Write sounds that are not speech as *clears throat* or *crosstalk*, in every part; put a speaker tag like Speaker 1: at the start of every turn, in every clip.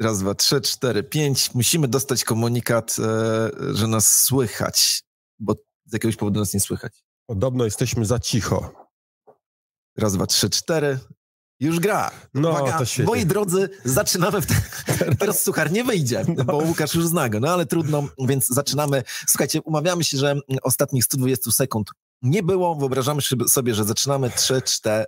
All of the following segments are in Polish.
Speaker 1: Raz, dwa, trzy, cztery, pięć. Musimy dostać komunikat, e, że nas słychać, bo z jakiegoś powodu nas nie słychać.
Speaker 2: Podobno jesteśmy za cicho.
Speaker 1: Raz, dwa, trzy, cztery. Już gra.
Speaker 2: No, Uwaga, to świetnie.
Speaker 1: Moi drodzy, zaczynamy. W te... *laughs* Teraz suchar nie wyjdzie, no. bo Łukasz już zna go, no ale trudno, więc zaczynamy. Słuchajcie, umawiamy się, że ostatnich 120 sekund nie było. Wyobrażamy sobie, że zaczynamy 3-4.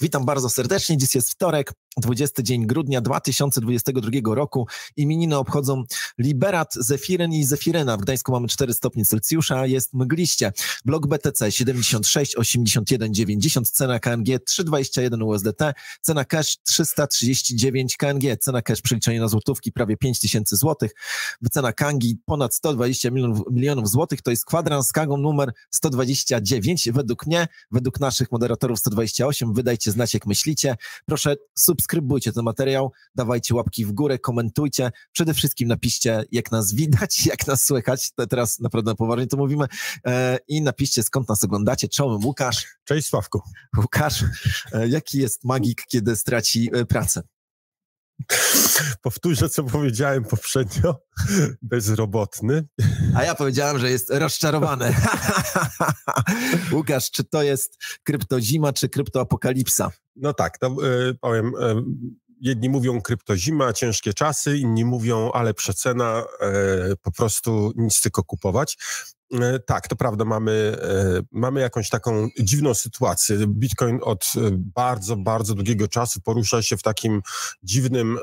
Speaker 1: Witam bardzo serdecznie. Dziś jest wtorek, 20 dzień grudnia 2022 roku. Imieniny obchodzą Liberat, Zefiryn i Zefiryna. W Gdańsku mamy 4 stopnie Celsjusza, jest mgliście. Blok BTC 76, 81, 90, cena KNG 321 USDT, cena cash 339 KNG, cena cash przeliczenie na złotówki prawie 5000 złotych, cena Kangi ponad 120 milionów, milionów złotych, to jest kwadrans z Kangą numer 129, według mnie, według naszych moderatorów 128, wydajcie znać jak myślicie. Proszę subskrybować subskrybujcie ten materiał, dawajcie łapki w górę, komentujcie. Przede wszystkim napiszcie, jak nas widać, *laughs* jak nas słychać. Teraz naprawdę poważnie to mówimy. E, I napiszcie, skąd nas oglądacie. Czołem Łukasz.
Speaker 2: Cześć Sławku.
Speaker 1: Łukasz, e, jaki jest magik, kiedy straci e, pracę? *laughs*
Speaker 2: Powtórzę, co powiedziałem poprzednio. *laughs* Bezrobotny.
Speaker 1: A ja powiedziałem, że jest rozczarowany. *laughs* Łukasz, czy to jest kryptozima, czy kryptoapokalipsa?
Speaker 2: No tak, to y, powiem. Y, jedni mówią kryptozima, ciężkie czasy, inni mówią, ale przecena, y, po prostu nic tylko kupować. E, tak, to prawda, mamy, e, mamy jakąś taką dziwną sytuację. Bitcoin od e, bardzo, bardzo długiego czasu porusza się w takim dziwnym,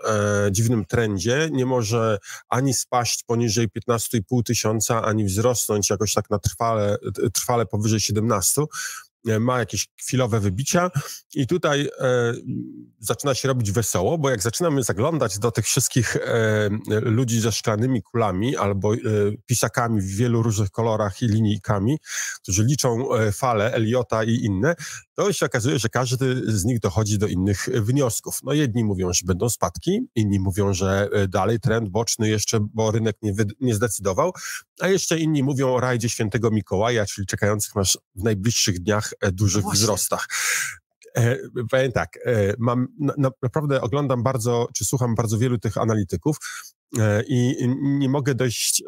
Speaker 2: dziwnym trendzie. Nie może ani spaść poniżej 15,5 tysiąca, ani wzrosnąć jakoś tak na trwale, trwale powyżej 17. E, ma jakieś chwilowe wybicia i tutaj e, zaczyna się robić wesoło, bo jak zaczynamy zaglądać do tych wszystkich e, ludzi ze szklanymi kulami albo e, pisakami w wielu różnych kolorach i linijkami, którzy liczą e, fale Eliota i inne, to się okazuje, że każdy z nich dochodzi do innych wniosków. No jedni mówią, że będą spadki, inni mówią, że e, dalej trend boczny jeszcze, bo rynek nie, nie zdecydował, a jeszcze inni mówią o rajdzie świętego Mikołaja, czyli czekających nas w najbliższych dniach dużych no wzrostach. E, powiem tak, e, mam, na, naprawdę oglądam bardzo, czy słucham bardzo wielu tych analityków E, i nie mogę dojść,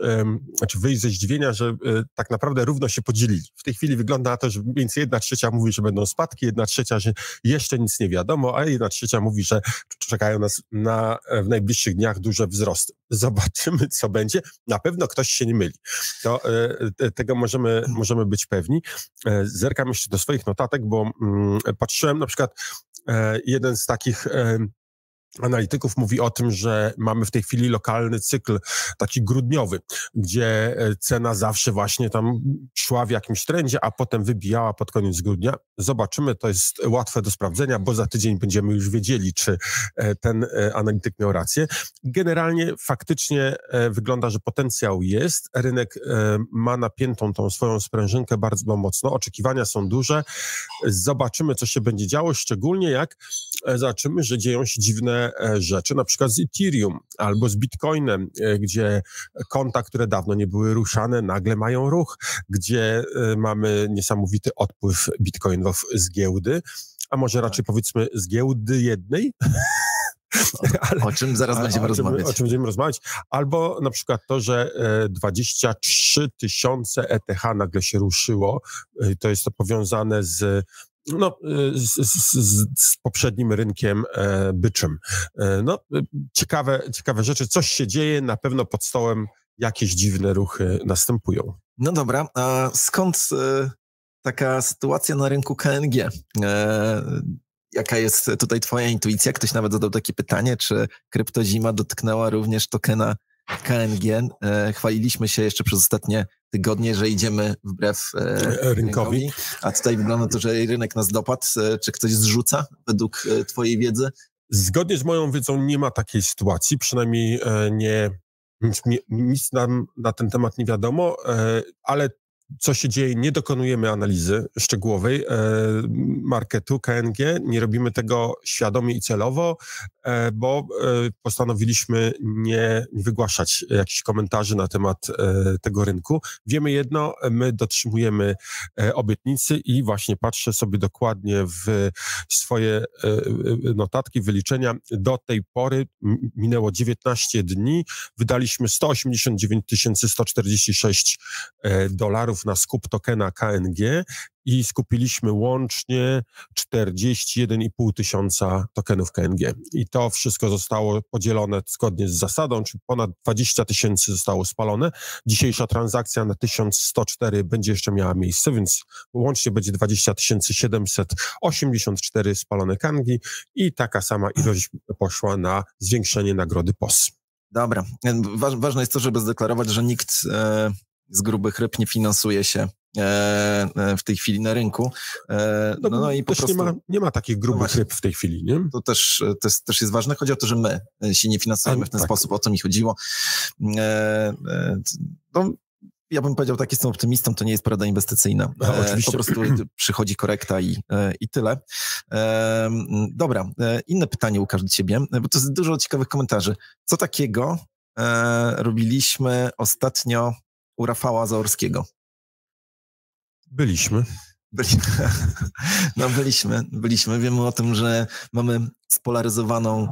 Speaker 2: znaczy wyjść ze zdziwienia, że e, tak naprawdę równo się podzielili. W tej chwili wygląda na to, że więc jedna trzecia mówi, że będą spadki, jedna trzecia, że jeszcze nic nie wiadomo, a jedna trzecia mówi, że czekają nas na, w najbliższych dniach duże wzrosty. Zobaczymy, co będzie. Na pewno ktoś się nie myli. To e, tego możemy, możemy być pewni. Zerkam jeszcze do swoich notatek, bo mm, patrzyłem na przykład jeden z takich analityków mówi o tym, że mamy w tej chwili lokalny cykl taki grudniowy, gdzie e, cena zawsze właśnie tam szła w jakimś trendzie, a potem wybijała pod koniec grudnia. Zobaczymy, to jest łatwe do sprawdzenia, bo za tydzień będziemy już wiedzieli, czy e, ten e, analityk miał rację. Generalnie faktycznie wygląda, że potencjał jest. Rynek ma napiętą tą swoją sprężynkę bardzo mocno. Oczekiwania są duże. Zobaczymy, co się będzie działo, szczególnie jak zobaczymy, że dzieją się dziwne E, rzeczy, na przykład z Ethereum albo z Bitcoinem, e, gdzie konta, które dawno nie były ruszane, nagle mają ruch, gdzie e, mamy niesamowity odpływ bitcoinów z giełdy, a może tak. raczej powiedzmy z giełdy jednej,
Speaker 1: Ale, o czym zaraz będziemy
Speaker 2: o
Speaker 1: rozmawiać.
Speaker 2: Czym, o czym będziemy rozmawiać. Albo na przykład to, że 23 tysiące ETH nagle się ruszyło. To jest to powiązane z no, z, z, z, poprzednim rynkiem e, byczym. E, no, ciekawe, ciekawe rzeczy. Coś się dzieje, na pewno pod stołem jakieś dziwne ruchy następują.
Speaker 1: No dobra, a skąd e, taka sytuacja na rynku KNG? Jaka jest tutaj twoja intuicja? Ktoś nawet zadał takie pytanie, czy kryptozima dotknęła również tokena KNG. E, chwaliliśmy się jeszcze przez ostatnie tygodnie, że idziemy wbrew e, rynkowi. rynkowi. A tutaj wygląda to, że rynek nas dopadł. E, czy ktoś zrzuca według twojej wiedzy?
Speaker 2: Zgodnie z moją wiedzą nie ma takiej sytuacji, przynajmniej nie, nic, nic nam na ten temat nie wiadomo, ale co się dzieje, nie dokonujemy analizy szczegółowej marketu KNG, nie robimy tego świadomie i celowo, bo postanowiliśmy nie, wygłaszać jakichś komentarzy na temat tego rynku. Wiemy jedno, my dotrzymujemy obietnicy i właśnie patrzę sobie dokładnie w swoje notatki, wyliczenia. Do tej pory minęło 19 dni, wydaliśmy 189 146 e, na skup tokena KNG i skupiliśmy łącznie 41,5 tysiąca tokenów KNG. I to wszystko zostało podzielone zgodnie z zasadą, czyli ponad 20 tysięcy zostało spalone. Dzisiejsza transakcja na 1104 będzie jeszcze miała miejsce, więc łącznie będzie 20 784 spalone kangi i taka sama ilość poszła na zwiększenie nagrody POS.
Speaker 1: Dobra. ważne jest to, żeby zdeklarować, że nikt e, z grubych ryb nie finansuje się e, e, w tej chwili na rynku.
Speaker 2: No, no, no i po prostu... nie, ma, nie ma takich grubych no ryb w tej chwili, nie?
Speaker 1: To też, to jest, też jest ważne. Chodzi o to, że my się nie finansujemy w ten tak. sposób, o co mi chodziło. No, ja bym powiedział, tak jestem optymistą, to nie jest porada inwestycyjna. No, oczywiście. Po prostu *clears throat* przychodzi korekta i, i tyle. Dobra, inne pytanie, Łukasz, do ciebie, bo to jest dużo ciekawych komentarzy. Co takiego robiliśmy ostatnio u Rafała Zaorskiego.
Speaker 2: Byliśmy.
Speaker 1: Byli, *laughs* no byliśmy, byliśmy. Wiemy o tym, że mamy spolaryzowaną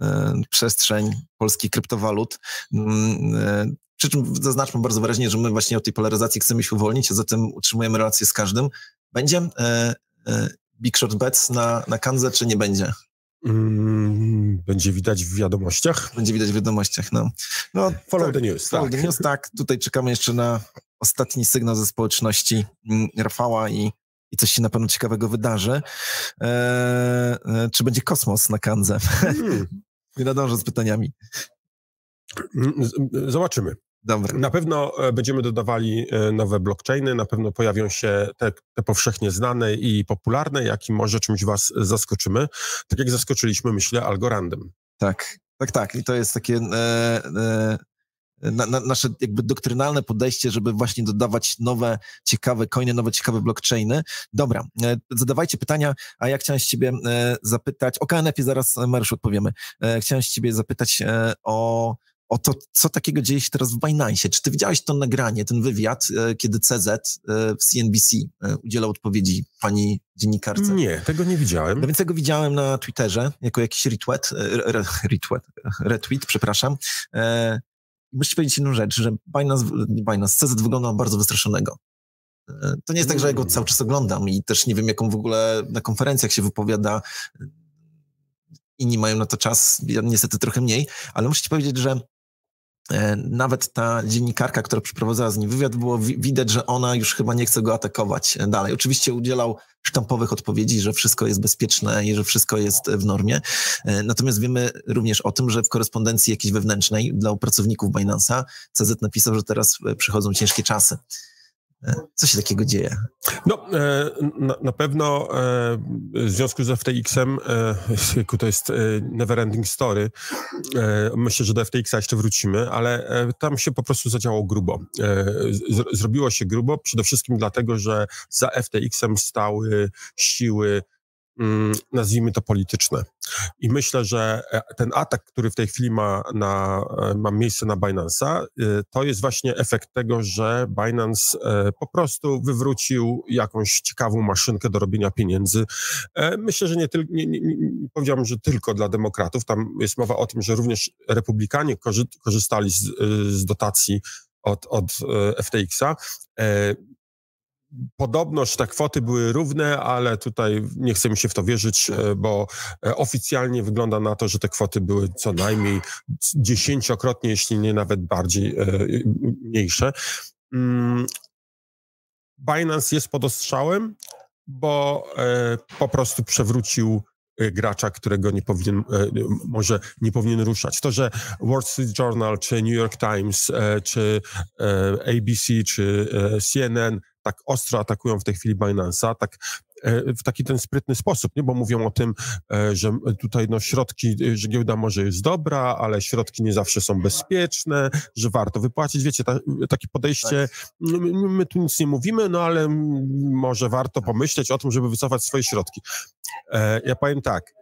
Speaker 1: e, przestrzeń polskich kryptowalut. Mm, e, przy czym zaznaczmy bardzo wyraźnie, że my właśnie o tej polaryzacji chcemy się uwolnić, a zatem utrzymujemy relacje z każdym. Będzie e Big Short Bets na, na Kanze, czy nie będzie?
Speaker 2: Mm, będzie widać w wiadomościach?
Speaker 1: Będzie widać w wiadomościach, no.
Speaker 2: no follow tak, the news,
Speaker 1: follow tak. the news, tak. Tutaj czekamy jeszcze na ostatni sygnał ze społeczności mm, Rafała i, i coś się na pewno ciekawego wydarzy. Eee, czy będzie kosmos na Kanze? Hmm. *laughs* Nie nadążę z pytaniami.
Speaker 2: Mm, zobaczymy. Dobra. Na pewno e, będziemy dodawali e, nowe blockchainy, na pewno pojawią się te, te powszechnie znane i popularne, jak i może czymś was zaskoczymy. Tak jak zaskoczyliśmy, myślę, Algorandem.
Speaker 1: Tak, tak, tak. I to jest takie e, e, na, na, nasze jakby doktrynalne podejście, żeby właśnie dodawać nowe, ciekawe coiny, nowe, ciekawe blockchainy. Dobra, e, zadawajcie pytania, a ja chciałem z ciebie e, zapytać, o KNF-ie zaraz, Mariusz, odpowiemy. E, chciałem z ciebie zapytać o o to, co takiego dzieje się teraz w Binance. Czy ty widziałeś to nagranie, ten wywiad, e, kiedy CZ e, w CNBC e, udzielał odpowiedzi pani dziennikarce?
Speaker 2: Nie, tego nie widziałem.
Speaker 1: No więc tego widziałem na Twitterze jako jakiś retweet, retweet, retweet przepraszam. Muszę powiedzieć jedną rzecz, że Binance, Binance CZ wygląda bardzo wystraszonego. To nie jest tak, że ja go cały czas oglądam i też nie wiem, jaką w ogóle na konferencjach się wypowiada. Inni mają na to czas, ja niestety trochę mniej, ale muszę ci powiedzieć, że nawet ta dziennikarka, która przeprowadzała z nim wywiad, było widać, że ona już chyba nie chce go atakować dalej. Oczywiście udzielał sztampowych odpowiedzi, że wszystko jest bezpieczne i że wszystko jest w normie. E, natomiast wiemy również o tym, że w korespondencji jakiejś wewnętrznej dla pracowników Binance'a CZ napisał, że teraz e, przychodzą ciężkie czasy. Co się takiego dzieje?
Speaker 2: No, e, na, pewno e, w związku z FTX-em, e, *laughs* to jest never-ending story, myślę, że do FTX-a jeszcze wrócimy, ale tam się po prostu zadziało grubo. Zrobiło się grubo przede wszystkim dlatego, że za FTX-em stały siły nazwijmy to polityczne. I myślę, że e, ten atak, który w tej chwili ma, na, e, ma miejsce na Binance'a, e, to jest właśnie efekt tego, że Binance po prostu wywrócił jakąś ciekawą maszynkę do robienia pieniędzy. Myślę, że nie, tylko, nie, nie, nie powiedziałbym, że tylko dla demokratów. Tam jest mowa o tym, że również republikanie korzystali z, z dotacji od, od FTX-a. Podobnoż te kwoty były równe, ale tutaj nie chcemy się w to wierzyć, e, bo e, oficjalnie wygląda na to, że te kwoty były co najmniej dziesięciokrotnie, jeśli nie nawet bardziej e, mniejsze. Mm, Binance jest pod ostrzałem, bo po prostu przewrócił gracza, którego nie powinien, może nie powinien ruszać. To, że Wall Street Journal, czy New York Times, czy ABC, czy CNN tak ostro atakują w tej chwili Binance'a, tak w taki ten sprytny sposób, nie? bo mówią o tym, że tutaj no, środki, że giełda może jest dobra, ale środki nie zawsze są bezpieczne, że warto wypłacić. Wiecie, ta, takie podejście, tak. my tu nic nie mówimy, no ale może warto pomyśleć o tym, żeby wycofać swoje środki. Ja powiem tak,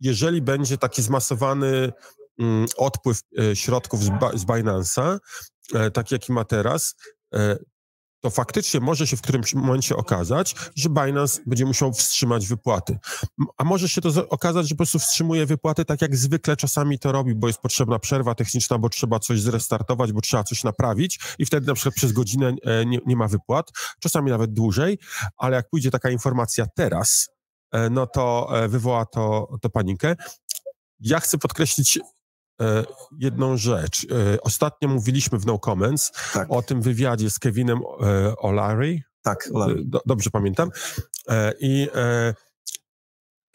Speaker 2: jeżeli będzie taki zmasowany mm, odpływ e, środków z, Binance'a, e, taki jaki ma teraz, e, to faktycznie może się w którymś momencie okazać, że Binance będzie musiał wstrzymać wypłaty. A może się to okazać, że po prostu wstrzymuje wypłaty tak jak zwykle czasami to robi, bo jest potrzebna przerwa techniczna, bo trzeba coś zrestartować, bo trzeba coś naprawić i wtedy na przykład przez godzinę nie, nie ma wypłat, czasami nawet dłużej, ale jak pójdzie taka informacja teraz, E, no to e, wywoła to, to panikę. Ja chcę podkreślić e, jedną rzecz. Ostatnio mówiliśmy w No Comments tak. o tym wywiadzie z Kevinem O'Leary.
Speaker 1: Tak, O'Leary.
Speaker 2: Dobrze pamiętam. I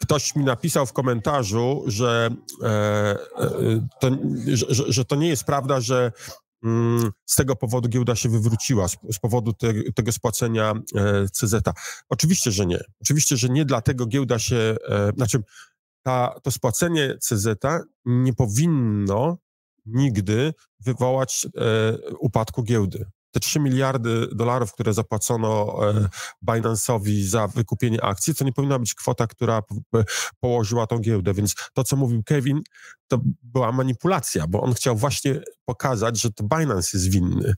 Speaker 2: ktoś mi napisał w komentarzu, że, to, że, że to nie jest prawda, że Mm, z tego powodu giełda się wywróciła, z, powodu te, tego spłacenia e, CZ. Oczywiście, że nie. Oczywiście, że nie dlatego giełda się, e, znaczy ta, to spłacenie CZ nie powinno nigdy wywołać e, upadku giełdy te 3 miliardy dolarów, które zapłacono e, Binance'owi za wykupienie akcji, to nie powinna być kwota, która położyła tą giełdę. Więc to, co mówił Kevin, to była manipulacja, bo on chciał właśnie pokazać, że to Binance jest winny.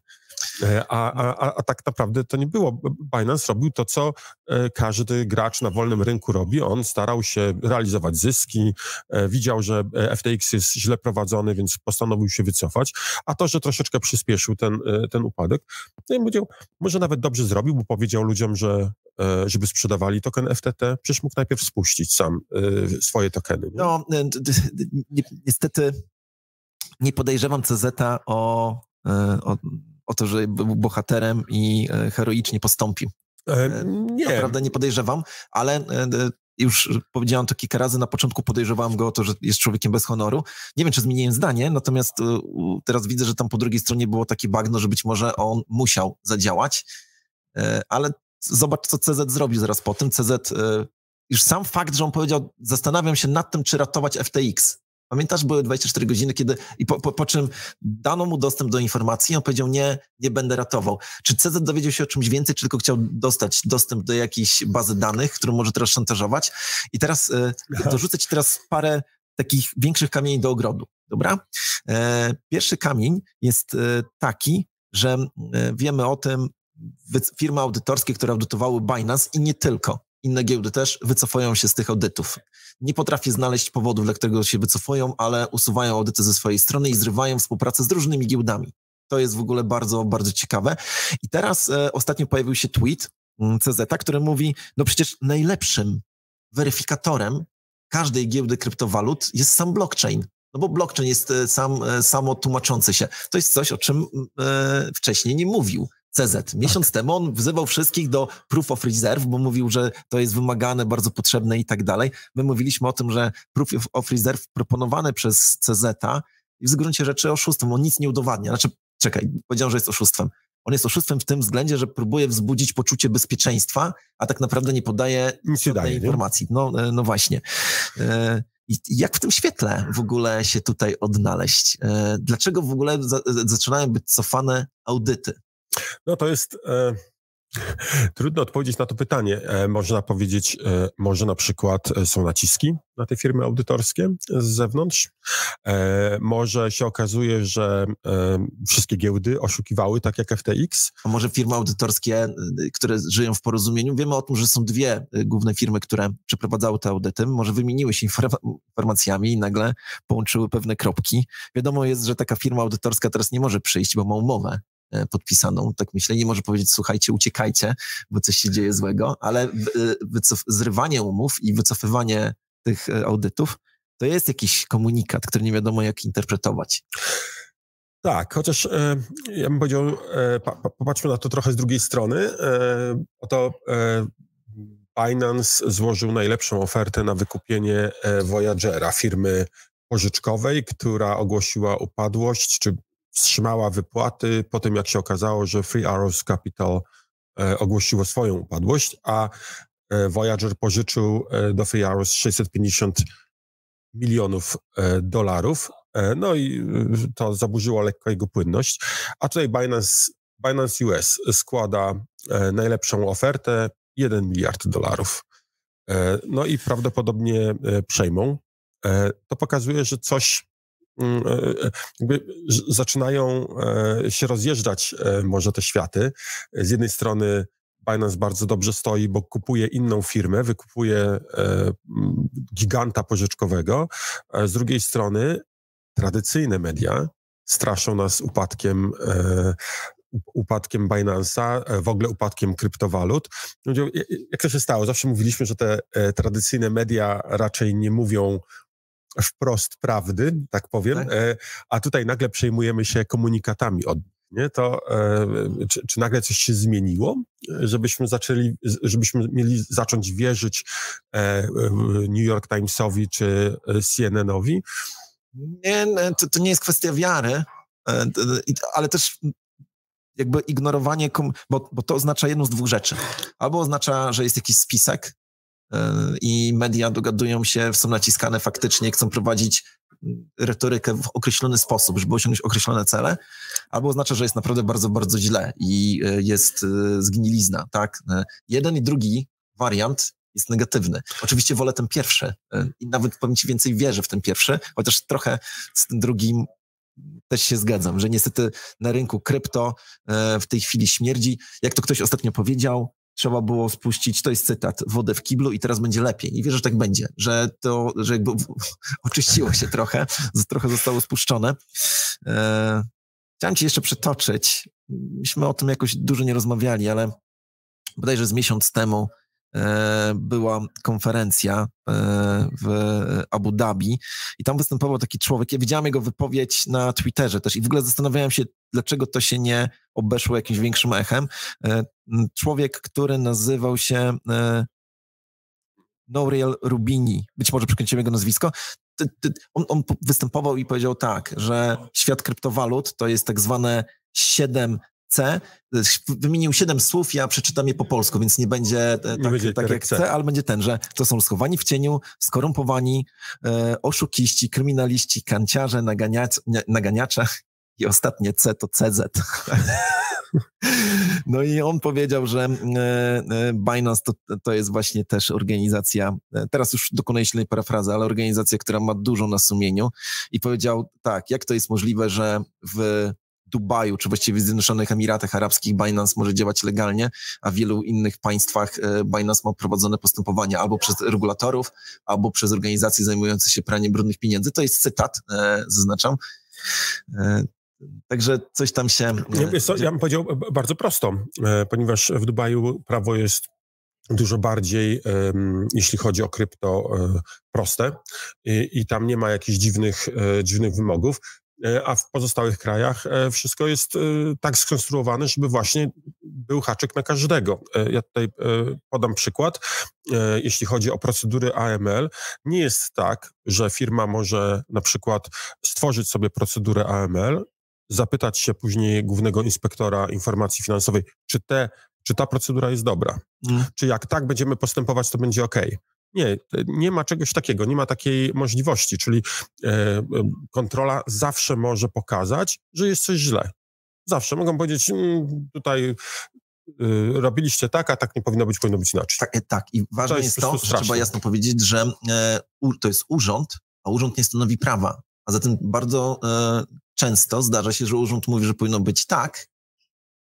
Speaker 2: E, a, a, a tak naprawdę to nie było. Binance robił to, co e, każdy gracz na wolnym rynku robi. On starał się realizować zyski, e, widział, że FTX jest źle prowadzony, więc postanowił się wycofać. A to, że troszeczkę przyspieszył ten, ten upadek, no i powiedział, może nawet dobrze zrobił, bo powiedział ludziom, że żeby sprzedawali token FTT, przecież mógł najpierw spuścić sam swoje tokeny. Nie?
Speaker 1: No, niestety nie podejrzewam CZ o, o o to, że był bohaterem i e, heroicznie postąpił. E, e, nie. Naprawdę nie podejrzewam, ale już powiedziałam to kilka razy, na początku podejrzewałam go o to, że jest człowiekiem bez honoru. Nie wiem, czy zmieniłem zdanie, natomiast teraz widzę, że tam po drugiej stronie było takie bagno, że być może on musiał zadziałać, ale zobacz, co CZ zrobił zaraz po tym. CZ, już sam fakt, że on powiedział, zastanawiam się nad tym, czy ratować FTX. Pamiętasz, były 24 godziny, kiedy i po, po, po, czym dano mu dostęp do informacji, on powiedział, nie, nie będę ratował. Czy CZ dowiedział się o czymś więcej, czy tylko chciał dostać dostęp do jakiejś bazy danych, którą może teraz szantażować? I teraz e, dorzucę ci teraz parę takich większych kamieni do ogrodu, dobra? E, pierwszy kamień jest e, taki, że e, wiemy o tym, firmy audytorskie, które audytowały Binance i nie tylko, inne giełdy też wycofują się z tych audytów. Nie potrafię znaleźć powodów, dla którego się wycofują, ale usuwają audyty ze swojej strony i zrywają współpracę z różnymi giełdami. To jest w ogóle bardzo, bardzo ciekawe. I teraz e, ostatnio pojawił się tweet mm, CZ, który mówi, no przecież najlepszym weryfikatorem każdej giełdy kryptowalut jest sam blockchain. No bo blockchain jest e, sam, e, samo tłumaczący się. To jest coś, o czym e, wcześniej nie mówił. CZ. Miesiąc tak. temu on wzywał wszystkich do proof of reserve, bo mówił, że to jest wymagane, bardzo potrzebne i tak dalej. My mówiliśmy o tym, że proof of reserve proponowane przez CZ jest w gruncie rzeczy oszustwem. On nic nie udowadnia. Znaczy, czekaj, powiedziałem, że jest oszustwem. On jest oszustwem w tym względzie, że próbuje wzbudzić poczucie bezpieczeństwa, a tak naprawdę nie podaje żadnej informacji. No, e, no właśnie. E, I jak w tym świetle w ogóle się tutaj odnaleźć? E, dlaczego w ogóle zaczynają być cofane audyty?
Speaker 2: No to jest... E... *laughs* Trudno odpowiedzieć na to pytanie. E, można powiedzieć, e, może na przykład e, są naciski na te firmy audytorskie z zewnątrz. Może się okazuje, że wszystkie giełdy oszukiwały, tak jak FTX.
Speaker 1: A może firmy audytorskie, które żyją w porozumieniu, wiemy o tym, że są dwie główne firmy, które przeprowadzały te audyty, może wymieniły się informacjami i nagle połączyły pewne kropki. Wiadomo jest, że taka firma audytorska teraz nie może przyjść, bo ma umowę E, podpisaną, tak myślę. Nie może powiedzieć, słuchajcie, uciekajcie, bo coś się dzieje złego, ale e, wycof- zrywanie umów i wycofywanie tych e, audytów to jest jakiś komunikat, który nie wiadomo jak interpretować.
Speaker 2: Tak, chociaż e, ja bym powiedział, e, pa, popatrzmy na to trochę z drugiej strony. E, oto Binance złożył najlepszą ofertę na wykupienie Voyagera, firmy pożyczkowej, która ogłosiła upadłość, czy wstrzymała wypłaty po tym, jak się okazało, że Free Arrows Capital ogłosiło swoją upadłość, a Voyager pożyczył do Fiarus 650 milionów dolarów, no i to zaburzyło lekko jego płynność. A tutaj Binance, Binance US składa najlepszą ofertę 1 miliard dolarów. No i prawdopodobnie przejmą. To pokazuje, że coś Mm, e, e, zaczynają e, się rozjeżdżać może te światy. Z jednej strony Binance bardzo dobrze stoi, bo kupuje inną firmę, wykupuje giganta pożyczkowego. Z drugiej strony tradycyjne media straszą nas upadkiem upadkiem Binance'a, w ogóle upadkiem kryptowalut. Jak to się stało? Zawsze mówiliśmy, że te tradycyjne media raczej nie mówią wprost prawdy, tak powiem, tak? E, a tutaj nagle przejmujemy się komunikatami od nie? To e, czy, czy, nagle coś się zmieniło, żebyśmy zaczęli, żebyśmy mieli zacząć wierzyć e, New York Timesowi czy CNN-owi?
Speaker 1: Nie, to, to nie jest kwestia wiary, ale też jakby ignorowanie, bo, bo to oznacza jedną z dwóch rzeczy. Albo oznacza, że jest jakiś spisek, i media dogadują się, są naciskane faktycznie, chcą prowadzić retorykę w określony sposób, żeby osiągnąć określone cele, albo oznacza, że jest naprawdę bardzo, bardzo źle i e, jest e, zgnilizna, tak? E, jeden i drugi wariant jest negatywny. Oczywiście wolę ten pierwszy i nawet powiem Ci więcej wierzę w ten pierwszy, chociaż trochę z tym drugim też się zgadzam, że niestety na rynku krypto w tej chwili śmierdzi. Jak to ktoś ostatnio powiedział, trzeba było spuścić, to jest cytat, wodę w kiblu i teraz będzie lepiej. I wierzę, że tak będzie, że to, że jakby *laughs* oczyściło się trochę, *laughs* trochę zostało spuszczone. E, chciałem ci jeszcze przytoczyć, myśmy o tym jakoś dużo nie rozmawiali, ale bodajże z miesiąc temu E, była konferencja e, w Abu Dhabi i tam występował taki człowiek. Ja widziałem jego wypowiedź na Twitterze też i w ogóle zastanawiałem się, dlaczego to się nie obeszło jakimś większym echem. E, człowiek, który nazywał się Nouriel Rubini, być może przekręciłem jego nazwisko, on, on, występował i powiedział tak, że świat kryptowalut to jest tak zwane 7 C. Wymienił siedem słów, ja przeczytam je po polsku, więc nie będzie e, tak, będzie tak jak C, ale będzie ten, że to są schowani w cieniu, skorumpowani, e, oszukiści, kryminaliści, kanciarze, naganiacze, naganiacze i ostatnie C to CZ. *laughs* No i on powiedział, że e, e, Binance to, to jest właśnie też organizacja, teraz już dokonuję silnej parafrazy, ale organizacja, która ma dużo na sumieniu i powiedział tak, jak to jest możliwe, że w Dubaju, czy właściwie w Zjednoczonych Emiratach Arabskich Binance może działać legalnie, a w wielu innych państwach e, Binance ma prowadzone postępowania albo przez regulatorów, albo przez organizacje zajmujące się praniem brudnych pieniędzy. To jest cytat, e, zaznaczam. E, także coś tam się.
Speaker 2: Ja, co, ja bym powiedział bardzo prosto, ponieważ w Dubaju prawo jest dużo bardziej, jeśli chodzi o krypto, proste i, i tam nie ma jakichś dziwnych, dziwnych wymogów. E, a w pozostałych krajach e, wszystko jest e, tak skonstruowane, żeby właśnie był haczyk na każdego. Ja tutaj podam przykład. Jeśli chodzi o procedury AML, nie jest tak, że firma może na przykład stworzyć sobie procedurę AML, zapytać się później głównego inspektora informacji finansowej, czy, te, czy ta procedura jest dobra. Mm. Czy jak tak będziemy postępować, to będzie ok. Nie, nie ma czegoś takiego, nie ma takiej możliwości, czyli e, e, kontrola zawsze może pokazać, że jest coś źle. Zawsze mogą powiedzieć, mm, tutaj y, robiliście tak, a tak nie powinno być, powinno być inaczej.
Speaker 1: Tak, e, tak. i ważne to jest, jest to, że trzeba jasno powiedzieć, że e, u, to jest urząd, a urząd nie stanowi prawa. A zatem bardzo e, często zdarza się, że urząd mówi, że powinno być tak,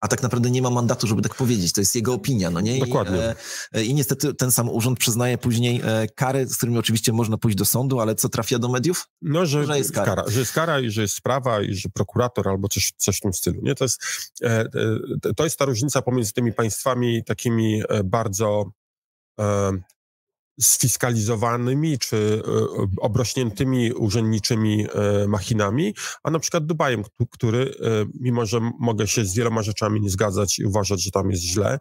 Speaker 1: a tak naprawdę nie ma mandatu, żeby tak powiedzieć. To jest jego opinia, no nie?
Speaker 2: I, Dokładnie.
Speaker 1: E, I niestety ten sam urząd przyznaje później e, kary, z którymi oczywiście można pójść do sądu, ale co trafia do mediów?
Speaker 2: No, że, że jest kara. kara. Że jest kara i że jest sprawa i że prokurator albo coś, coś w tym stylu, nie? To jest, e, to jest ta różnica pomiędzy tymi państwami takimi bardzo sfiskalizowanymi czy e, obrośniętymi urzędniczymi e, machinami, a na przykład Dubajem, który, e, mimo że mogę się z wieloma rzeczami nie zgadzać i uważać, że tam jest źle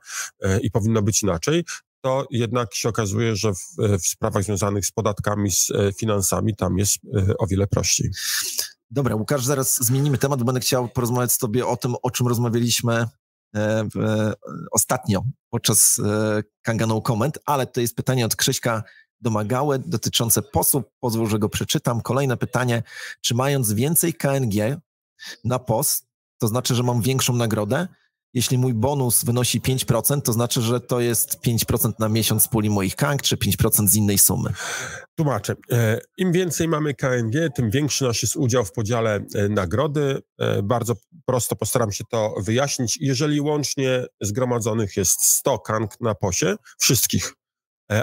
Speaker 2: i powinno być inaczej, to jednak się okazuje, że w, w sprawach związanych z podatkami, z finansami, tam jest o wiele prościej.
Speaker 1: Dobra, Łukasz, zaraz zmienimy temat, bo będę chciał porozmawiać z tobie o tym, o czym rozmawialiśmy ostatnio podczas Kanga No Comment, ale to jest pytanie od Krzyśka domagałe dotyczące posłów. Pozwól, że go przeczytam. Kolejne pytanie. Czy mając więcej KNG na POS, to znaczy, że mam większą nagrodę? Jeśli mój bonus wynosi 5%, to znaczy, że to jest 5% na miesiąc z puli moich KANG, czy 5% z innej sumy.
Speaker 2: Tłumaczę. E, Im więcej mamy KNG, tym większy nasz jest udział w podziale e, nagrody. E, bardzo prosto postaram się to wyjaśnić. Jeżeli łącznie zgromadzonych jest 100 KANG na posie, wszystkich,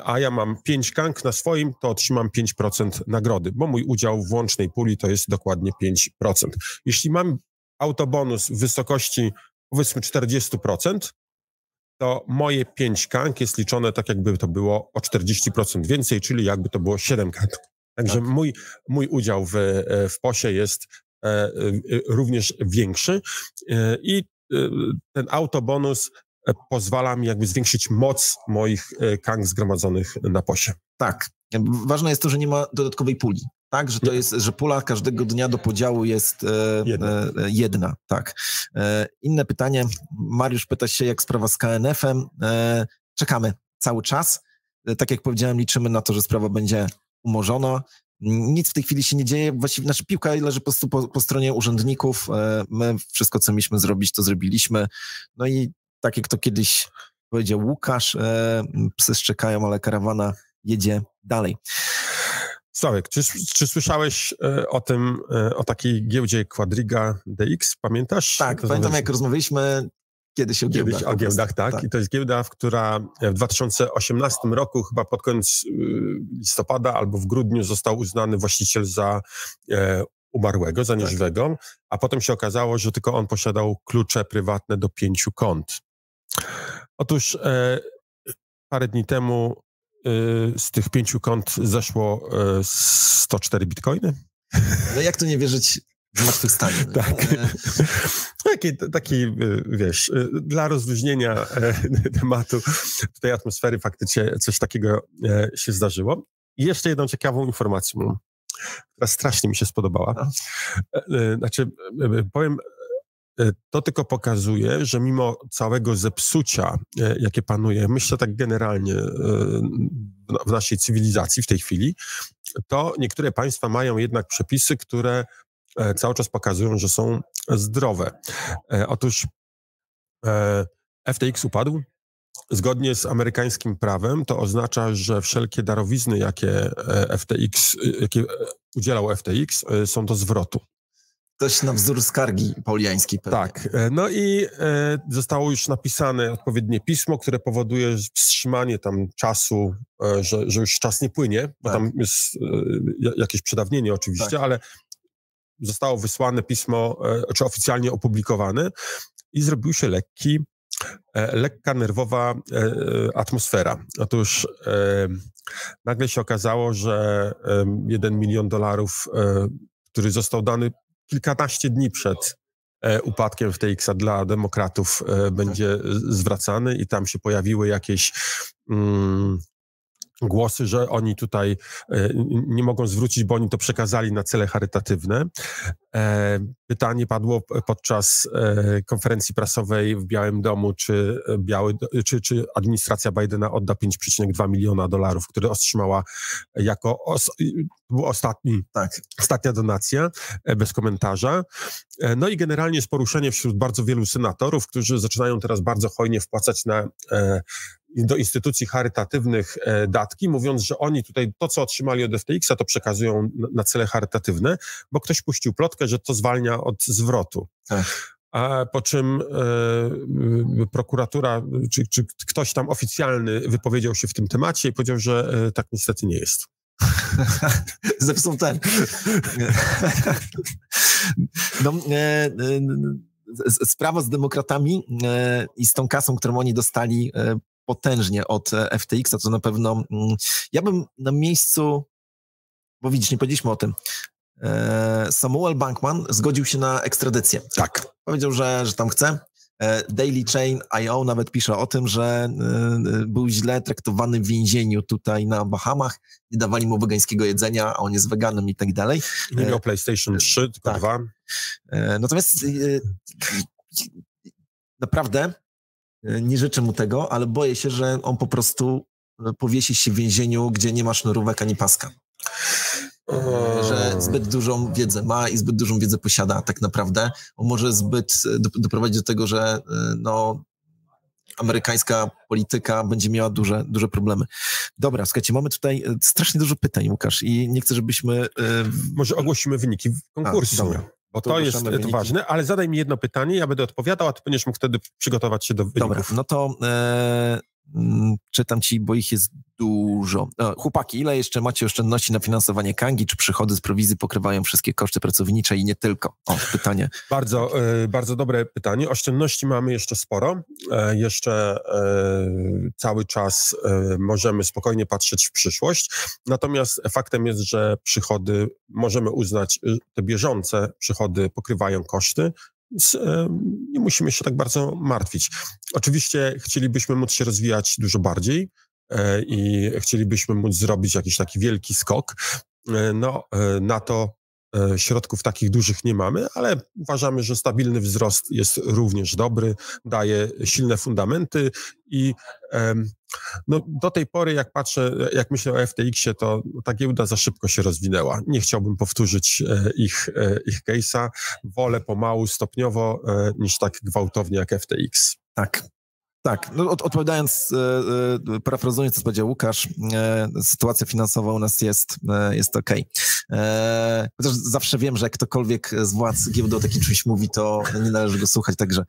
Speaker 2: a ja mam 5 KANG na swoim, to otrzymam 5% nagrody, bo mój udział w łącznej puli to jest dokładnie 5%. Jeśli mam autobonus w wysokości powiedzmy 40%, to moje 5 kank jest liczone tak, jakby to było o 40% więcej, czyli jakby to było 7 kank. Także tak. mój, mój udział w, e, w POSie jest e, e, również większy i ten autobonus pozwala mi jakby zwiększyć moc moich kank zgromadzonych na POSie.
Speaker 1: Tak. Ważne jest to, że nie ma dodatkowej puli tak, że to jest, że pula każdego dnia do podziału jest e, jedna. E, jedna. tak. E, inne pytanie, Mariusz pyta się, jak sprawa z KNF-em. E, czekamy cały czas. E, tak jak powiedziałem, liczymy na to, że sprawa będzie umorzona. Nic w tej chwili się nie dzieje, właściwie, znaczy piłka leży po prostu po, po stronie urzędników. E, my wszystko, co mieliśmy zrobić, to zrobiliśmy. No i tak jak to kiedyś powiedział Łukasz, psy szczekają, ale karawana jedzie dalej.
Speaker 2: Sławek, czy, czy słyszałeś e, o tym, e, o takiej giełdzie Quadriga DX, pamiętasz?
Speaker 1: Tak, pamiętam jak rozmawialiśmy kiedyś o giełdach.
Speaker 2: Kiedyś o giełdach, tak. tak. I to jest giełda, która w 2018 roku, chyba pod koniec y, listopada albo w grudniu został uznany właściciel za e, umarłego, za tak. nieżywego, tak. a potem się okazało, że tylko on posiadał klucze prywatne do pięciu kont. Otóż e, parę dni temu z tych pięciu kont zeszło 104 y, bitcoiny.
Speaker 1: No jak to nie wierzyć w zmartwychwstanie?
Speaker 2: No? *laughs* tak. E, taki, taki, y, wiesz, dla rozluźnienia e, *laughs* tematu tej atmosfery faktycznie coś takiego e, się zdarzyło. I jeszcze jedną ciekawą informację, która strasznie mi się spodobała. No. Znaczy, powiem to tylko pokazuje, że mimo całego zepsucia, e, jakie panuje, myślę tak generalnie e, w naszej cywilizacji w tej chwili, to niektóre państwa mają jednak przepisy, które cały czas pokazują, że są zdrowe. Otóż FTX upadł. Zgodnie z amerykańskim prawem to oznacza, że wszelkie darowizny, jakie FTX, jakie udzielał FTX, są do zwrotu.
Speaker 1: Coś na wzór skargi pauliańskiej.
Speaker 2: Pewnie. Tak. E, no i e, zostało już napisane odpowiednie pismo, które powoduje wstrzymanie tam czasu, e, że, że już czas nie płynie, bo tak. tam jest e, jakieś przedawnienie oczywiście, tak. ale zostało wysłane pismo, e, czy oficjalnie opublikowane i zrobił się lekki, e, lekka nerwowa atmosfera. Otóż nagle się okazało, że jeden milion dolarów, który został dany kilkanaście dni przed e, upadkiem w TX-a dla demokratów e, będzie zwracany i tam się pojawiły jakieś mm, głosy, że oni tutaj e, nie mogą zwrócić, bo oni to przekazali na cele charytatywne. Pytanie padło podczas konferencji prasowej w Białym Domu, czy, Biały, czy, czy administracja Bidena odda 5,2 miliona dolarów, które otrzymała jako os, był ostatni, tak. ostatnia donacja, bez komentarza. No i generalnie jest poruszenie wśród bardzo wielu senatorów, którzy zaczynają teraz bardzo hojnie wpłacać na do instytucji charytatywnych e, datki, mówiąc, że oni tutaj to, co otrzymali od FTX-a, to przekazują na cele charytatywne, bo ktoś puścił plotkę, że to zwalnia od zwrotu. Tak. A po czym e, prokuratura, czy, czy, ktoś tam oficjalny wypowiedział się w tym temacie i powiedział, że e, tak niestety nie jest. *laughs*
Speaker 1: Zepsuł ten. no, e, e, sprawa z demokratami e, i z tą kasą, którą oni dostali potężnie od e, FTX, a to na pewno mm, ja bym na miejscu, bo widzisz, nie powiedzieliśmy o tym, e, Samuel Bankman zgodził się na ekstradycję.
Speaker 2: Tak.
Speaker 1: Powiedział, że, że tam chce. E, Daily Chain IO nawet pisze o tym, że był źle traktowany w więzieniu tutaj na Bahamach, nie dawali mu wegańskiego jedzenia, a on jest weganem i tak dalej.
Speaker 2: Nie miał PlayStation 3, tylko tak. 2.
Speaker 1: Natomiast naprawdę nie życzę mu tego, ale boję się, że on po prostu powiesi się w więzieniu, gdzie nie ma sznurówek ani paska. Że zbyt dużą wiedzę ma i zbyt dużą wiedzę posiada tak naprawdę. On może zbyt doprowadzić do tego, że no, amerykańska polityka będzie miała duże, duże problemy. Dobra, słuchajcie, mamy tutaj e, strasznie dużo pytań, Łukasz, i nie chcę, żebyśmy... E,
Speaker 2: może ogłosimy wyniki konkursu. A, dobra. Bo to, to jest wyniki. ważne, ale zadaj mi jedno pytanie, ja będę odpowiadał, a ty będziesz mógł wtedy przygotować się do wyników.
Speaker 1: Dobra, no to e, czytam ci, bo ich jest dużo. chłopaki, ile jeszcze macie oszczędności na finansowanie Kangi? Czy przychody z prowizji pokrywają wszystkie koszty pracownicze i nie tylko? O, pytanie.
Speaker 2: Bardzo, e, bardzo dobre pytanie. Oszczędności mamy jeszcze sporo. E, jeszcze e, cały czas możemy spokojnie patrzeć w przyszłość. Natomiast faktem jest, że przychody możemy uznać, te bieżące przychody pokrywają koszty, więc nie musimy się tak bardzo martwić. Oczywiście chcielibyśmy móc się rozwijać dużo bardziej e, i chcielibyśmy móc zrobić jakiś taki wielki skok. E, no, e, na to środków takich dużych nie mamy, ale uważamy, że stabilny wzrost jest również dobry, daje silne fundamenty i no, do tej pory, jak patrzę, jak myślę o FTX-ie, to ta giełda za szybko się rozwinęła. Nie chciałbym powtórzyć e, ich, e, ich case'a. Wolę pomału, stopniowo, e, niż tak gwałtownie jak FTX.
Speaker 1: Tak, tak, no, od, odpowiadając, e, e, parafrazując, co powiedział Łukasz, e, sytuacja finansowa u nas jest, e, jest ok. E, chociaż zawsze wiem, że jak ktokolwiek z władz takim czymś mówi, to nie należy go słuchać, także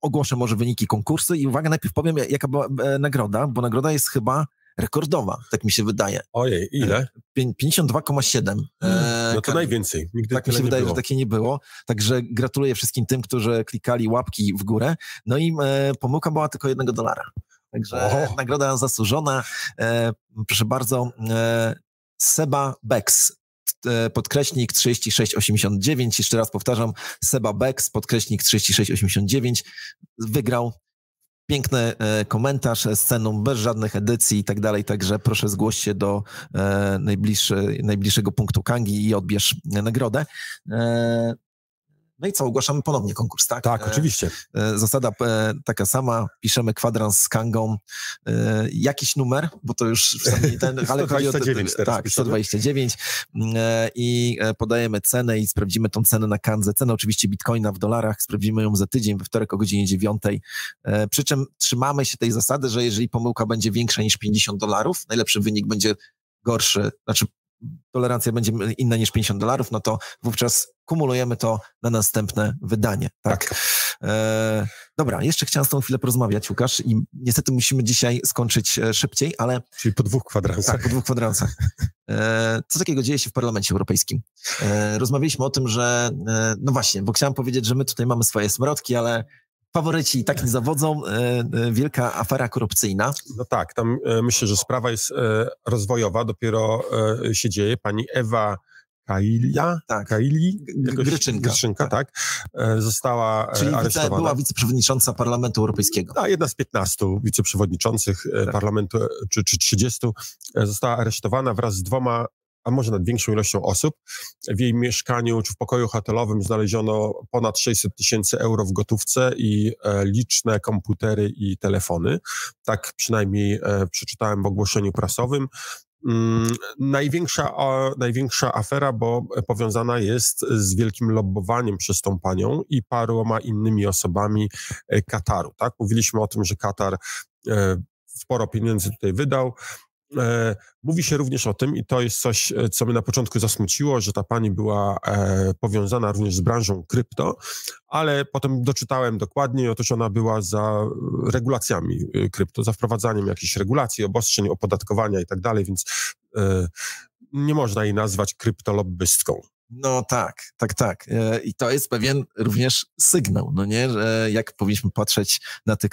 Speaker 1: ogłoszę może wyniki konkursu i uwaga, najpierw powiem, jaka była e, nagroda, bo nagroda jest chyba rekordowa, tak mi się wydaje.
Speaker 2: Ojej, ile?
Speaker 1: 52,7.
Speaker 2: E, no to najwięcej. Nigdy
Speaker 1: tak mi się wydaje, było. że takie nie było. Także gratuluję wszystkim tym, którzy klikali łapki w górę. No i e, pomyłka była tylko jednego dolara. Także nagroda zasłużona. E, proszę bardzo, e, Seba Bex, e, podkreśnik 3689, jeszcze raz powtarzam, Seba Bex, podkreśnik 3689, wygrał piękny e, komentarz z bez żadnych edycji i tak dalej, także proszę zgłoś się do e, najbliższego punktu Kangi i odbierz nagrodę. E, no i co, ogłaszamy ponownie konkurs, tak?
Speaker 2: Tak, oczywiście.
Speaker 1: Zasada taka sama, piszemy kwadrans z Kangą, jakiś numer, bo to już...
Speaker 2: Ten, *laughs* ale 129 o,
Speaker 1: Tak, 129 i podajemy cenę i sprawdzimy tą cenę na Kandze. Cenę oczywiście bitcoina w dolarach, sprawdzimy ją za tydzień, we wtorek o godzinie 9. Przy czym trzymamy się tej zasady, że jeżeli pomyłka będzie większa niż 50 dolarów, najlepszy wynik będzie gorszy, znaczy tolerancja będzie inna niż 50 dolarów, no to wówczas kumulujemy to na następne wydanie. Tak. tak. E, dobra, jeszcze chciałem z tą chwilę porozmawiać, Łukasz, i niestety musimy dzisiaj skończyć e, szybciej, ale...
Speaker 2: Czyli po dwóch kwadransach.
Speaker 1: Tak, po dwóch kwadransach. E, co takiego dzieje się w Parlamencie Europejskim? E, rozmawialiśmy o tym, że... E, no właśnie, bo chciałem powiedzieć, że my tutaj mamy swoje smrodki, ale faworyci i tak nie zawodzą. E, e, wielka afera korupcyjna.
Speaker 2: No tak, tam e, myślę, że sprawa jest rozwojowa, dopiero się dzieje. Pani Ewa Kailia,
Speaker 1: tak.
Speaker 2: Kaili,
Speaker 1: Gryczynka,
Speaker 2: Gryczynka tak. tak, została
Speaker 1: Czyli
Speaker 2: aresztowana.
Speaker 1: była wiceprzewodnicząca Parlamentu Europejskiego.
Speaker 2: Tak, jedna z 15 wiceprzewodniczących tak. parlamentu, czy, czy 30, została aresztowana wraz z dwoma może nad większą ilością osób. W jej mieszkaniu czy w pokoju hotelowym znaleziono ponad 600 tysięcy euro w gotówce i e, liczne komputery i telefony. Tak przynajmniej e, przeczytałem w ogłoszeniu prasowym. Mm, największa, największa afera, bo powiązana jest z wielkim lobbowaniem przez tą panią i paroma innymi osobami e, Kataru. Tak? Mówiliśmy o tym, że Katar e, sporo pieniędzy tutaj wydał. E, mówi się również o tym, i to jest coś, e, co mnie na początku zasmuciło, że ta pani była e, powiązana również z branżą krypto, ale potem doczytałem dokładniej, otóż ona była za regulacjami krypto, za wprowadzaniem jakichś regulacji, obostrzeń, opodatkowania i tak dalej, więc nie można jej nazwać kryptolobbystką.
Speaker 1: No tak, tak, tak. I to jest pewien również sygnał, no nie, że jak powinniśmy patrzeć na tych,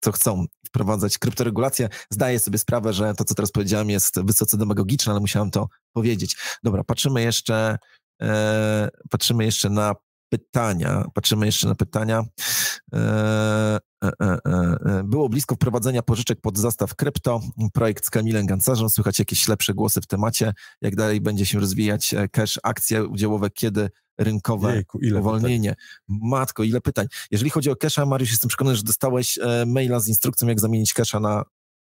Speaker 1: co, chcą wprowadzać kryptoregulację. Zdaję sobie sprawę, że to, co teraz powiedziałem, jest wysoce demagogiczne, ale musiałem to powiedzieć. Dobra, patrzymy jeszcze, e, patrzymy jeszcze na pytania. Patrzymy jeszcze na pytania. E, e, e, e było blisko wprowadzenia pożyczek pod zastaw krypto. Projekt z Kamilem Gancarzem. Słychać jakieś lepsze głosy w temacie. Jak dalej będzie się rozwijać cash, akcje udziałowe, kiedy rynkowe
Speaker 2: Jejku,
Speaker 1: uwolnienie. Matko, ile pytań. Jeżeli chodzi o Kesha, Mariusz, jestem przekonany, że dostałeś e, maila z instrukcją, jak zamienić Kesha na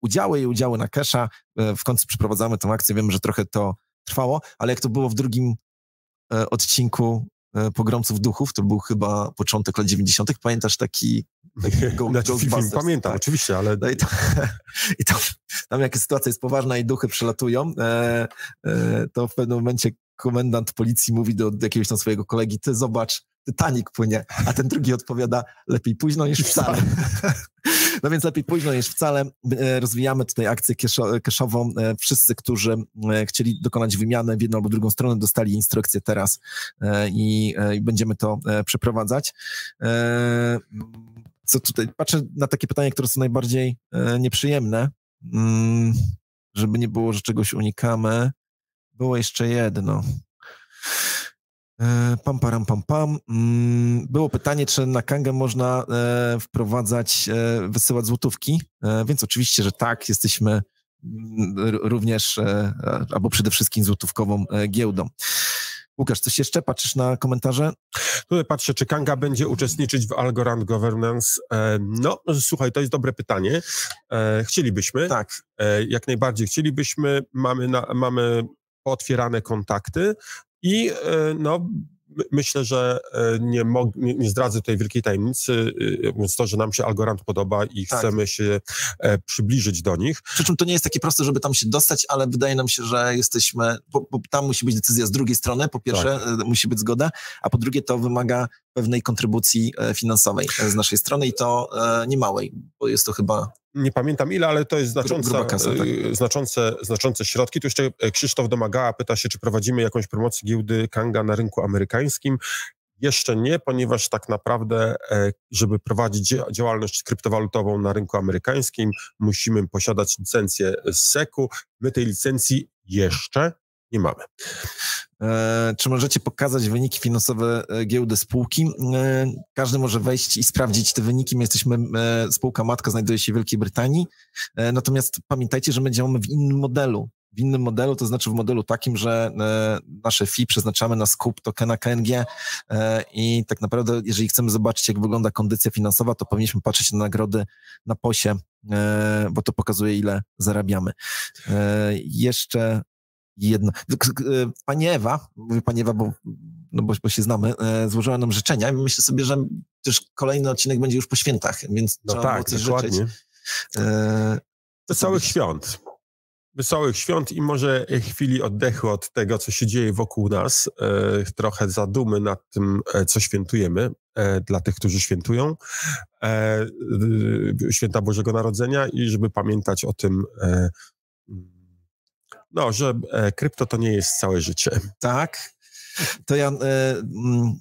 Speaker 1: udziały i udziały na Kesha. E, w końcu przeprowadzamy tę akcję. Wiem, że trochę to trwało, ale jak to było w drugim e, odcinku Pogromców Duchów, to był chyba początek lat 90. Pamiętasz taki, taki go, *laughs*
Speaker 2: Znaczy, film,
Speaker 1: Ghostbusters?
Speaker 2: pamiętam,
Speaker 1: Tak.
Speaker 2: oczywiście, ale
Speaker 1: No i, to, *laughs* i to, tam jak sytuacja jest poważna i duchy przelatują, e, e, to w pewnym momencie komendant policji mówi do, jakiegoś tam swojego kolegi, ty zobacz, Titanic płynie, a ten drugi odpowiada, lepiej późno niż wcale. *laughs* No więc lepiej późno niż wcale. E, Rozwijamy tutaj akcję keszową. E, Wszyscy, którzy e, chcieli dokonać wymiany w jedną albo drugą stronę, dostali instrukcję teraz i, i będziemy to przeprowadzać. Co tutaj? Patrzę na takie pytania, które są najbardziej e, nieprzyjemne, Mm, żeby nie było, że czegoś unikamy. Było jeszcze jedno. E, Pam, param, pam, pam. Mm, Było pytanie, czy na Kangę można e, wprowadzać, e, wysyłać złotówki, więc oczywiście, że tak, jesteśmy mm, również, albo przede wszystkim złotówkową giełdą. Łukasz, coś jeszcze? Patrzysz na komentarze?
Speaker 2: Tutaj patrzę, czy Kanga będzie uczestniczyć w Algorand Governance. No, słuchaj, to jest dobre pytanie. Chcielibyśmy,
Speaker 1: Tak.
Speaker 2: jak najbardziej chcielibyśmy. Mamy, na, mamy otwierane kontakty i e, no, my- myślę, że e, nie, mog, nie, nie zdradzę tutaj wielkiej tajemnicy, e, więc to, że nam się Algorand podoba i
Speaker 1: Tak.
Speaker 2: chcemy się e, przybliżyć do nich.
Speaker 1: Przy czym to nie jest takie proste, żeby tam się dostać, ale wydaje nam się, że jesteśmy, bo, bo tam musi być decyzja z drugiej strony, po pierwsze e, musi być zgoda, a po drugie to wymaga pewnej kontrybucji finansowej z naszej strony i to niemałej, bo jest to chyba
Speaker 2: Nie pamiętam ile, ale to jest znacząca,
Speaker 1: kasa, tak.
Speaker 2: e, znaczące, znaczące środki. Tu jeszcze e, Krzysztof Domagała pyta się, czy prowadzimy jakąś promocję giełdy Kanga na rynku amerykańskim. Jeszcze nie, ponieważ tak naprawdę, e, żeby prowadzić dzia- działalność kryptowalutową na rynku amerykańskim, musimy posiadać licencję z SEC-u. My tej licencji jeszcze nie mamy.
Speaker 1: E, Czy możecie pokazać wyniki finansowe e, giełdy spółki? E, Każdy może wejść i sprawdzić te wyniki. My jesteśmy, spółka matka znajduje się w Wielkiej Brytanii, natomiast pamiętajcie, że my działamy w innym modelu. W innym modelu, to znaczy w modelu takim, że nasze fee przeznaczamy na skup tokena KNG i tak naprawdę, jeżeli chcemy zobaczyć, jak wygląda kondycja finansowa, to powinniśmy patrzeć na nagrody na posie, bo to pokazuje, ile zarabiamy. Jeszcze k- e, Pani Ewa, mówię Pani Ewa, bo, no bo, bo się znamy, e, złożyła nam życzenia i myślę sobie, że też kolejny odcinek będzie już po świętach, więc
Speaker 2: No
Speaker 1: trzeba było
Speaker 2: tak,
Speaker 1: coś
Speaker 2: dokładnie.
Speaker 1: życzyć. E,
Speaker 2: Wesołych świąt. Wesołych świąt i może chwili oddechu od tego, co się dzieje wokół nas. E, trochę zadumy nad tym, co świętujemy e, dla tych, którzy świętują. E, święta Bożego Narodzenia i żeby pamiętać o tym, no, że e, krypto to nie jest całe życie.
Speaker 1: tak, to ja e, mm,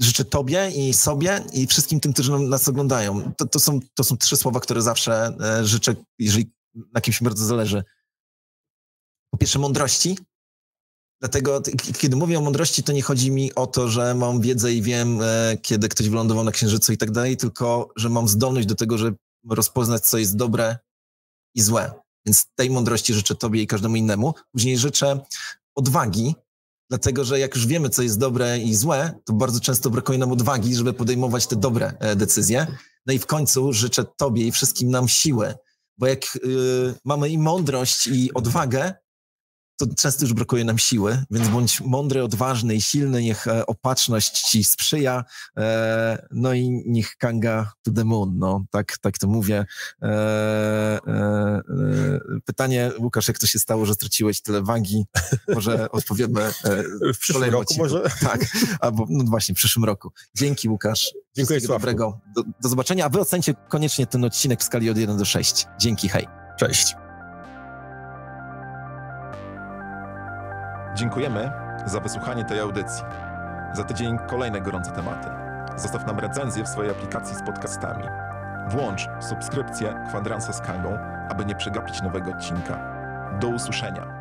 Speaker 1: życzę Tobie i sobie i wszystkim tym, którzy nas oglądają. To, to, są, to są trzy słowa, które zawsze e, życzę, jeżeli na kimś bardzo zależy. Po pierwsze, mądrości. Dlatego, kiedy mówię o mądrości, to nie chodzi mi o to, że mam wiedzę i wiem, e, kiedy ktoś wylądował na Księżycu i tak dalej, tylko, że mam zdolność do tego, żeby rozpoznać, co jest dobre i złe. Więc tej mądrości życzę Tobie i każdemu innemu. Później życzę odwagi, dlatego że jak już wiemy, co jest dobre i złe, to bardzo często brakuje nam odwagi, żeby podejmować te dobre e, decyzje. No i w końcu życzę Tobie i wszystkim nam siły, bo jak y, mamy i mądrość, i odwagę, to często już brakuje nam siły, więc bądź mądry, odważny i silny, niech e, opatrzność ci sprzyja, e, no i niech kanga to the moon, no, tak, tak to mówię. E, pytanie, Łukasz, jak to się stało, że straciłeś tyle wagi? Może *laughs* odpowiemy
Speaker 2: W przyszłym roku
Speaker 1: odcinku.
Speaker 2: może?
Speaker 1: Tak, albo no właśnie w przyszłym roku. Dzięki Łukasz.
Speaker 2: Dziękuję,
Speaker 1: dobrego. Do, do zobaczenia, a wy ocencie koniecznie ten odcinek w skali od 1 do 6. Dzięki, hej.
Speaker 2: Cześć.
Speaker 3: Dziękujemy za wysłuchanie tej audycji. Za tydzień kolejne gorące tematy. Zostaw nam recenzję w swojej aplikacji z podcastami. Włącz subskrypcję Kwadransa z Kangą, aby nie przegapić nowego odcinka. Do usłyszenia.